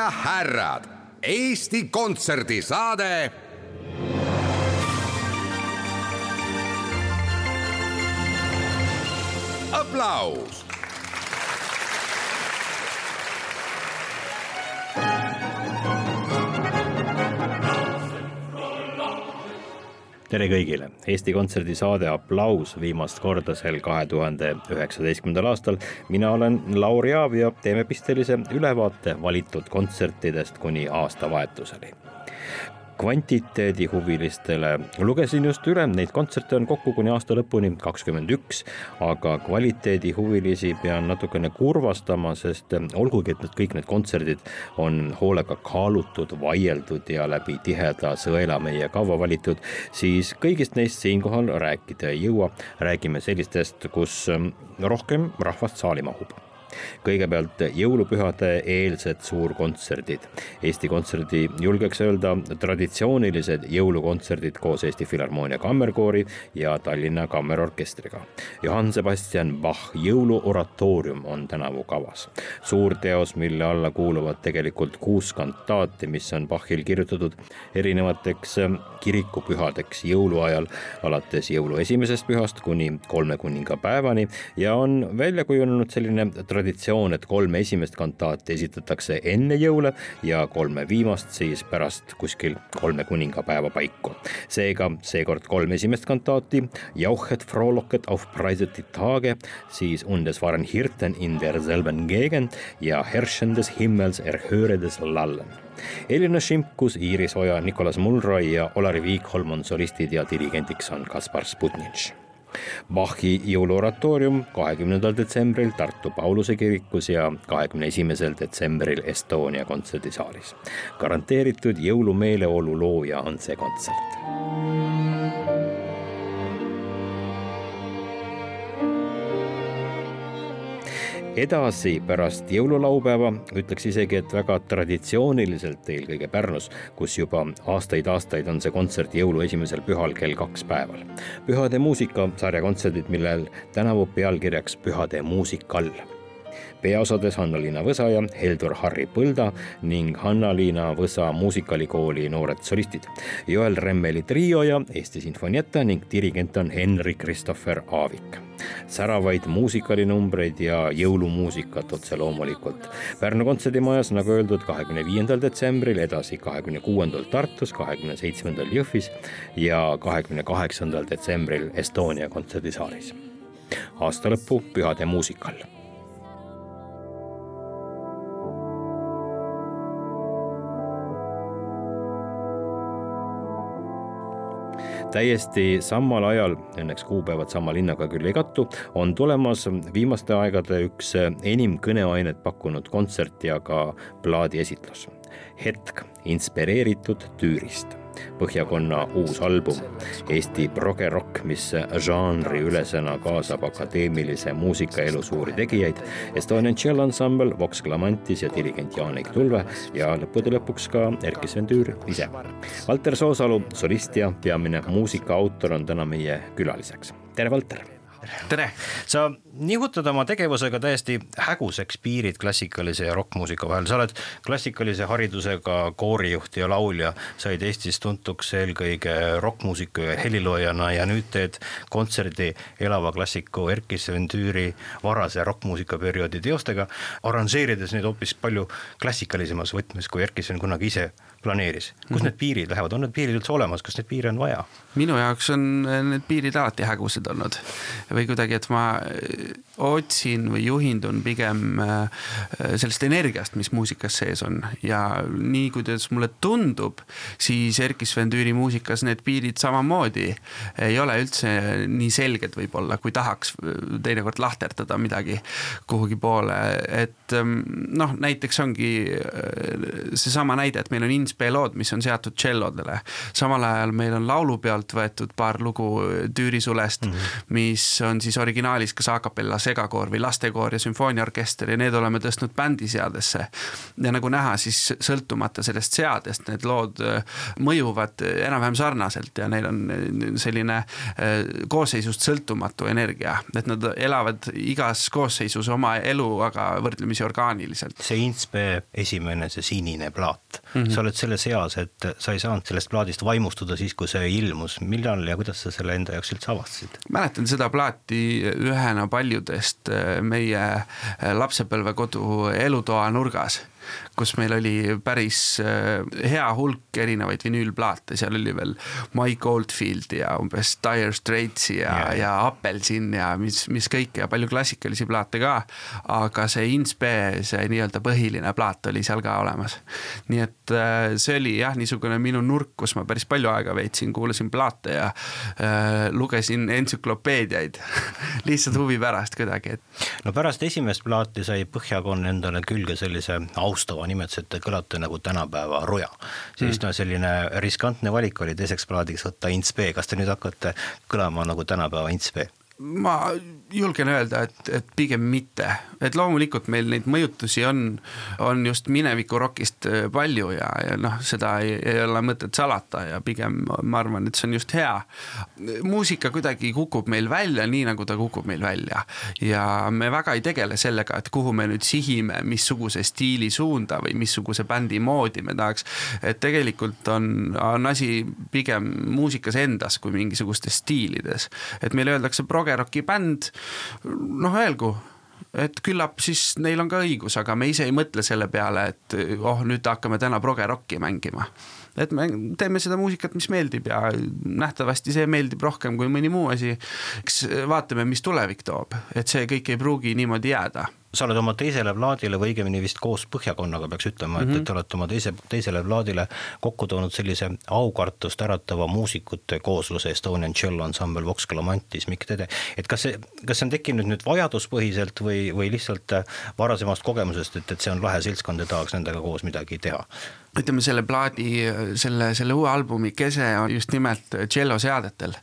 ja härrad, Eesti Kontserdi saade. aplaus tere kõigile, Eesti Kontserdi saade Applaus viimast korda sel kahe tuhande üheksateistkümnendal aastal. mina olen Lauri Aav ja teeme pistelise ülevaate valitud kontsertidest kuni aastavahetuseni kvantiteedihuvilistele. lugesin just üle, neid kontserte on kokku kuni aasta lõpuni kakskümmend üks, aga kvaliteedihuvilisi pean natukene kurvastama, sest olgugi, et need kõik need kontserdid on hoolega kaalutud, vaieldud ja läbi tiheda sõela meie kava valitud, siis kõigist neist siinkohal rääkida ei jõua. räägime sellistest, kus rohkem rahvast saali mahub kõigepealt jõulupühade eelsed suurkontserdid. Eesti Kontserdi julgeks öelda traditsioonilised jõulukontserdid koos Eesti Filharmoonia Kammerkoori ja Tallinna Kammerorkestriga. Johann Sebastian Bach jõuluoratoorium on tänavu kavas. suur teos, mille alla kuuluvad tegelikult kuus kantaati, mis on Bachil kirjutatud erinevateks kirikupühadeks jõuluajal, alates jõulu esimesest pühast kuni kolme kuningapäevani ja on välja kujunenud selline traditsioon, traditsioon, et kolm esimest kantaati esitatakse enne jõule ja kolme viimast siis pärast kuskil kolme kuningapäeva paiku. seega seekord kolm esimest kantaati, Jauchet frohlocket auf preisetit Tage, siis Undes waren Hirten in derselben Gegend ja Herrschendes Himmels erhöredes Lallen Elina Šimkus, Iiris Oja, Nicolas Mulroy ja Olari Viikholm on solistid ja dirigendiks on Kaspar Sputnitš Bachi jõuluoratoorium kahekümnendal detsembril Tartu Pauluse kirikus ja kahekümne esimesel detsembril Estonia kontserdisaalis. garanteeritud jõulumeeleolu looja on see kontsert. Edasi pärast jõululaupäeva, ütleks isegi, et väga traditsiooniliselt eelkõige Pärnus, kus juba aastaid-aastaid on see kontsert jõulu esimesel pühal kell kaks päeval. pühade muusika sarjakontserdid, millel tänavu pealkirjaks Pühade muusikal peaosades Hanna-Liina Võsa ja Heldur Harri Põlda ning Hanna-Liina Võsa muusikalikooli noored solistid. Joel Remmeli trio ja Eesti Sinfonietta ning dirigent on Henri Christopher Aavik. säravaid muusikalinumbreid ja jõulumuusikat otse loomulikult. Pärnu kontserdimajas, nagu öeldud, kahekümne viiendal detsembril, edasi kahekümne kuuendal Tartus, kahekümne seitsmendal Jõhvis ja kahekümne kaheksandal detsembril Estonia kontserdisaalis. aasta lõpu pühade muusikal täiesti samal ajal, õnneks kuupäevad sama linnaga küll ei kattu, on tulemas viimaste aegade üks enim kõneainet pakkunud kontsert ja ka plaadiesitlus. hetk inspireeritud Türist Põhjakonna uus album, Eesti progerokk, mis žanriülesena kaasab akadeemilise muusikaelu suuri tegijaid, Estonian Cello Ensemble, Vox Clamantis ja dirigent Jaanik Tulve ja lõppude lõpuks ka Erkki Sven Tüür ise. Valter Soosalu, solist ja peamine muusika autor on täna meie külaliseks. tere, Valter! Tere, sa nihutad oma tegevusega täiesti häguseks piirid klassikalise ja rokkmuusika vahel, sa oled klassikalise haridusega koorijuht ja laulja, said Eestis tuntuks eelkõige rokkmuusiku ja heliloojana ja nüüd teed kontserdi elava klassiku Erkki Sventüüri varase rokkmuusika perioodi teostega, arranžeerides neid hoopis palju klassikalisemas võtmes, kui Erkki Sven kunagi ise planeeris. kus mm -hmm. need piirid lähevad, on need piirid üldse olemas, kas neid piire on vaja? minu jaoks on need piirid alati hägusad olnud või kuidagi, et ma otsin või juhindun pigem sellest energiast, mis muusikas sees on ja nii, kuidas mulle tundub, siis Erkki Sven Tüüri muusikas need piirid samamoodi ei ole üldse nii selged võib-olla, kui tahaks teinekord lahterdada midagi kuhugi poole, et noh, näiteks ongi seesama näide, et meil on Inspe lood, mis on seatud tšellodele. samal ajal meil on laulupeolt võetud paar lugu Tüüri sulest mm, -hmm. mis on siis originaalis kas a capella segakoor või lastekoor ja sümfooniaorkester ja need oleme tõstnud bändiseadesse. ja nagu näha, siis sõltumata sellest seadest, need lood äh, mõjuvad enam-vähem sarnaselt ja neil on äh, selline äh, koosseisust sõltumatu energia, et nad elavad igas koosseisus oma elu, aga võrdlemisi orgaaniliselt. see Inspe esimene, see sinine plaat mm, -hmm. sa oled selles eas, et sa ei saanud sellest plaadist vaimustuda siis, kui see ilmus, millal ja kuidas sa selle enda jaoks üldse avastasid? mäletan seda plaati ühena paljudest meie lapsepõlvekodu elutoa nurgas kus meil oli päris äh, hea hulk erinevaid vinüülplaate, seal oli veel Mike Oldfield ja umbes Dire Straitsi ja yeah., ja Appelsin ja mis, mis kõike ja palju klassikalisi plaate ka. aga see Inspe, see nii-öelda põhiline plaat oli seal ka olemas. nii et äh, see oli jah, niisugune minu nurk, kus ma päris palju aega veetsin, kuulasin plaate ja äh, lugesin entsüklopeediaid lihtsalt huvi pärast kuidagi, et. No pärast esimest plaati sai Põhjakonna endale külge sellise austava nimetasite, kõlate nagu tänapäeva roja. siis mm. no selline riskantne valik oli teiseks plaadiks võtta Intspe, kas te nüüd hakkate kõlama nagu tänapäeva Intspe? Ma julgen öelda, et, et pigem mitte, et loomulikult meil neid mõjutusi on, on just mineviku rokist äh, palju ja, ja noh, seda ei, ei ole mõtet salata ja pigem ma arvan, et see on just hea. muusika kuidagi kukub meil välja nii, nagu ta kukub meil välja ja me väga ei tegele sellega, et kuhu me nüüd sihime, missuguse stiili suunda või missuguse bändi moodi me tahaks. et tegelikult on, on asi pigem muusikas endas kui mingisugustes stiilides, et meile öeldakse progeroki bänd noh, öelgu, et küllap siis neil on ka õigus, aga me ise ei mõtle selle peale, et oh, nüüd hakkame täna progerokki mängima. et me teeme seda muusikat, mis meeldib ja nähtavasti see meeldib rohkem kui mõni muu asi. eks vaatame, mis tulevik toob, et see kõik ei pruugi niimoodi jääda sa oled oma teisele plaadile või õigemini vist koos Põhjakonnaga peaks ütlema mm, -hmm. et, et te olete oma teise, teisele plaadile kokku toonud sellise aukartust äratava muusikute koosluse Estonian Cello Ensemble Vox Clamantis, Mikk Tede. et kas see, kas see on tekkinud nüüd vajaduspõhiselt või, või lihtsalt varasemast kogemusest, et, et see on lahe seltskond ja tahaks nendega koos midagi teha? ütleme, selle plaadi, selle, selle uue albumi kese on just nimelt tšelloseadetel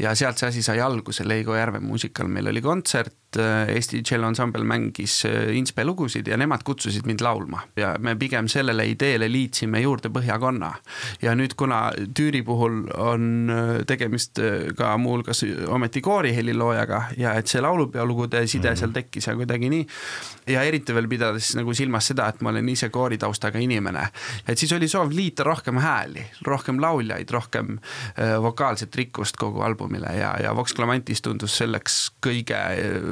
ja sealt see asi sai alguse, Leigo Järve muusikal meil oli kontsert, Eesti tšelloansambel mängis Inspe lugusid ja nemad kutsusid mind laulma ja me pigem sellele ideele liitsime juurde Põhjakonna. ja nüüd, kuna Tüüri puhul on tegemist ka muuhulgas ometi kooriheliloojaga ja et see laulupeolugude side -hmm. seal tekkis ja kuidagi nii ja eriti veel pidades nagu silmas seda, et ma olen ise kooritaustaga inimene et siis oli soov liita rohkem hääli, rohkem lauljaid, rohkem äh, vokaalset rikkust kogu albumile ja, ja Vox Clamantis tundus selleks kõige äh,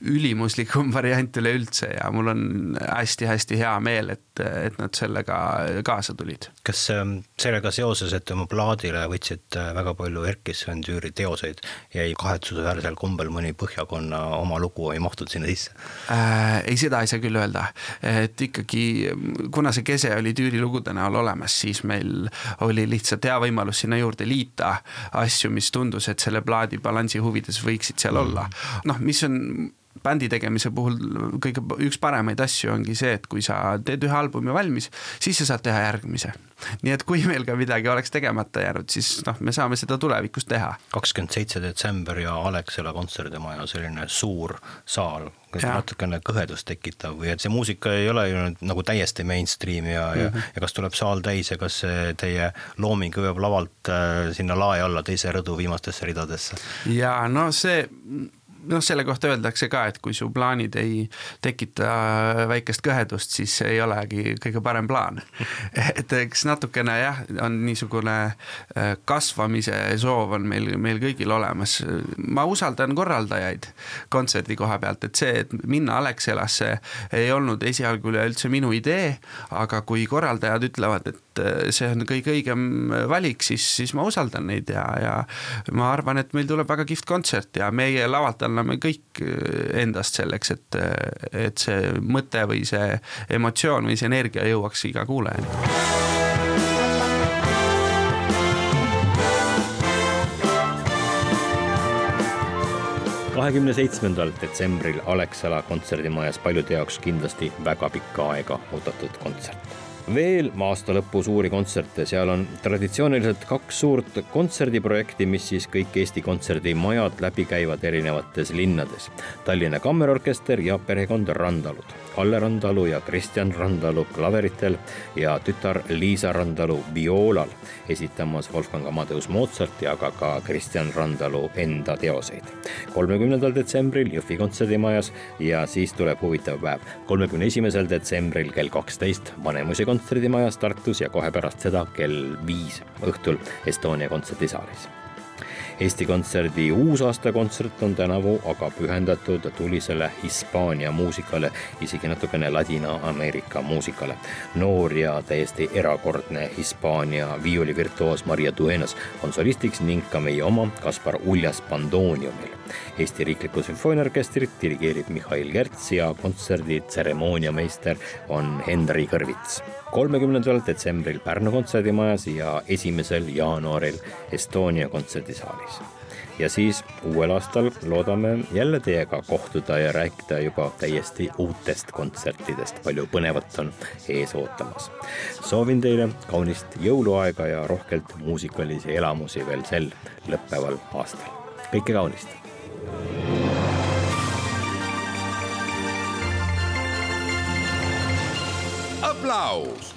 ülimuslikum variant üleüldse ja mul on hästi-hästi hea meel, et, et nad sellega kaasa tulid. kas ähm, sellega seoses, et oma plaadile võtsid äh, väga palju Erkki Sven Tüüri teoseid, jäi kahetsusväärsel kombel mõni Põhjakonna oma lugu ei mahtunud sinna sisse äh,? ei, seda ei saa küll öelda, et ikkagi kuna see kese oli Tüüri lugude näol olemas, siis meil oli lihtsalt hea võimalus sinna juurde liita asju, mis tundus, et selle plaadi balansi huvides võiksid seal olla. noh, mis on bändi tegemise puhul kõige üks paremaid asju ongi see, et kui sa teed ühe albumi valmis, siis sa saad teha järgmise. nii et kui meil ka midagi oleks tegemata jäänud, siis noh, me saame seda tulevikus teha. kakskümmend seitse detsember ja Alexela kontserdimaja, selline suur saal, natukene kõhedust tekitav või et see muusika ei ole ju nagu täiesti mainstream ja mm, -hmm. ja, mhm. ja kas tuleb saal täis ja kas teie looming jõuab lavalt äh, sinna lae alla teise rõdu viimastesse ridadesse? ja no see noh, selle kohta öeldakse ka, et kui su plaanid ei tekita väikest kõhedust, siis ei olegi kõige parem plaan. et eks natukene jah, on niisugune äh, kasvamise soov on meil, meil kõigil olemas. ma usaldan korraldajaid kontserdi koha pealt, et see, et minna Alexelasse ei olnud esialgu üleüldse minu idee, aga kui korraldajad ütlevad, et et see on kõige õigem valik, siis, siis ma usaldan neid ja, ja ma arvan, et meil tuleb väga kihvt kontsert ja meie lavalt anname kõik endast selleks, et, et see mõte või see emotsioon või see energia jõuaks iga kuulajani. kahekümne seitsmendal detsembril Alexela kontserdimajas paljude jaoks kindlasti väga pikka aega oodatud kontsert veel aasta lõpu suuri kontserte, seal on traditsiooniliselt kaks suurt kontserdiprojekti, mis siis kõik Eesti kontserdimajad läbi käivad erinevates linnades. Tallinna Kammerorkester ja perekond Randalud. Kalle Randalu ja Kristjan Randalu klaveritel ja tütar Liisa Randalu vioolal esitamas Wolfgang Amadeus Mozarti, aga ka Kristjan Randalu enda teoseid. kolmekümnendal detsembril Jõhvi kontserdimajas ja siis tuleb huvitav päev, kolmekümne esimesel detsembril kell kaksteist Vanemuise kontserdimajas Tartus ja kohe pärast seda kell viis õhtul Estonia kontserdisaalis Eesti Kontserdi uusaastakontsert on tänavu aga pühendatud tulisele Hispaania muusikale, isegi natukene Ladina-Ameerika muusikale. noor ja täiesti erakordne Hispaania viiulivirtuoos Maria Duenas on solistiks ning ka meie oma Kaspar Uljas Pandooniumil. Eesti Riiklikku Sümfooniaorkestrit dirigeerib Mihhail Kerts ja kontserdi tseremooniameister on Henri Kõrvits. kolmekümnendal detsembril Pärnu kontserdimajas ja esimesel jaanuaril Estonia kontserdisaalis ja siis uuel aastal loodame jälle teiega kohtuda ja rääkida juba täiesti uutest kontsertidest, palju põnevat on ees ootamas. soovin teile kaunist jõuluaega ja rohkelt muusikalisi elamusi veel sel lõppeval aastal. kõike kaunist aplaus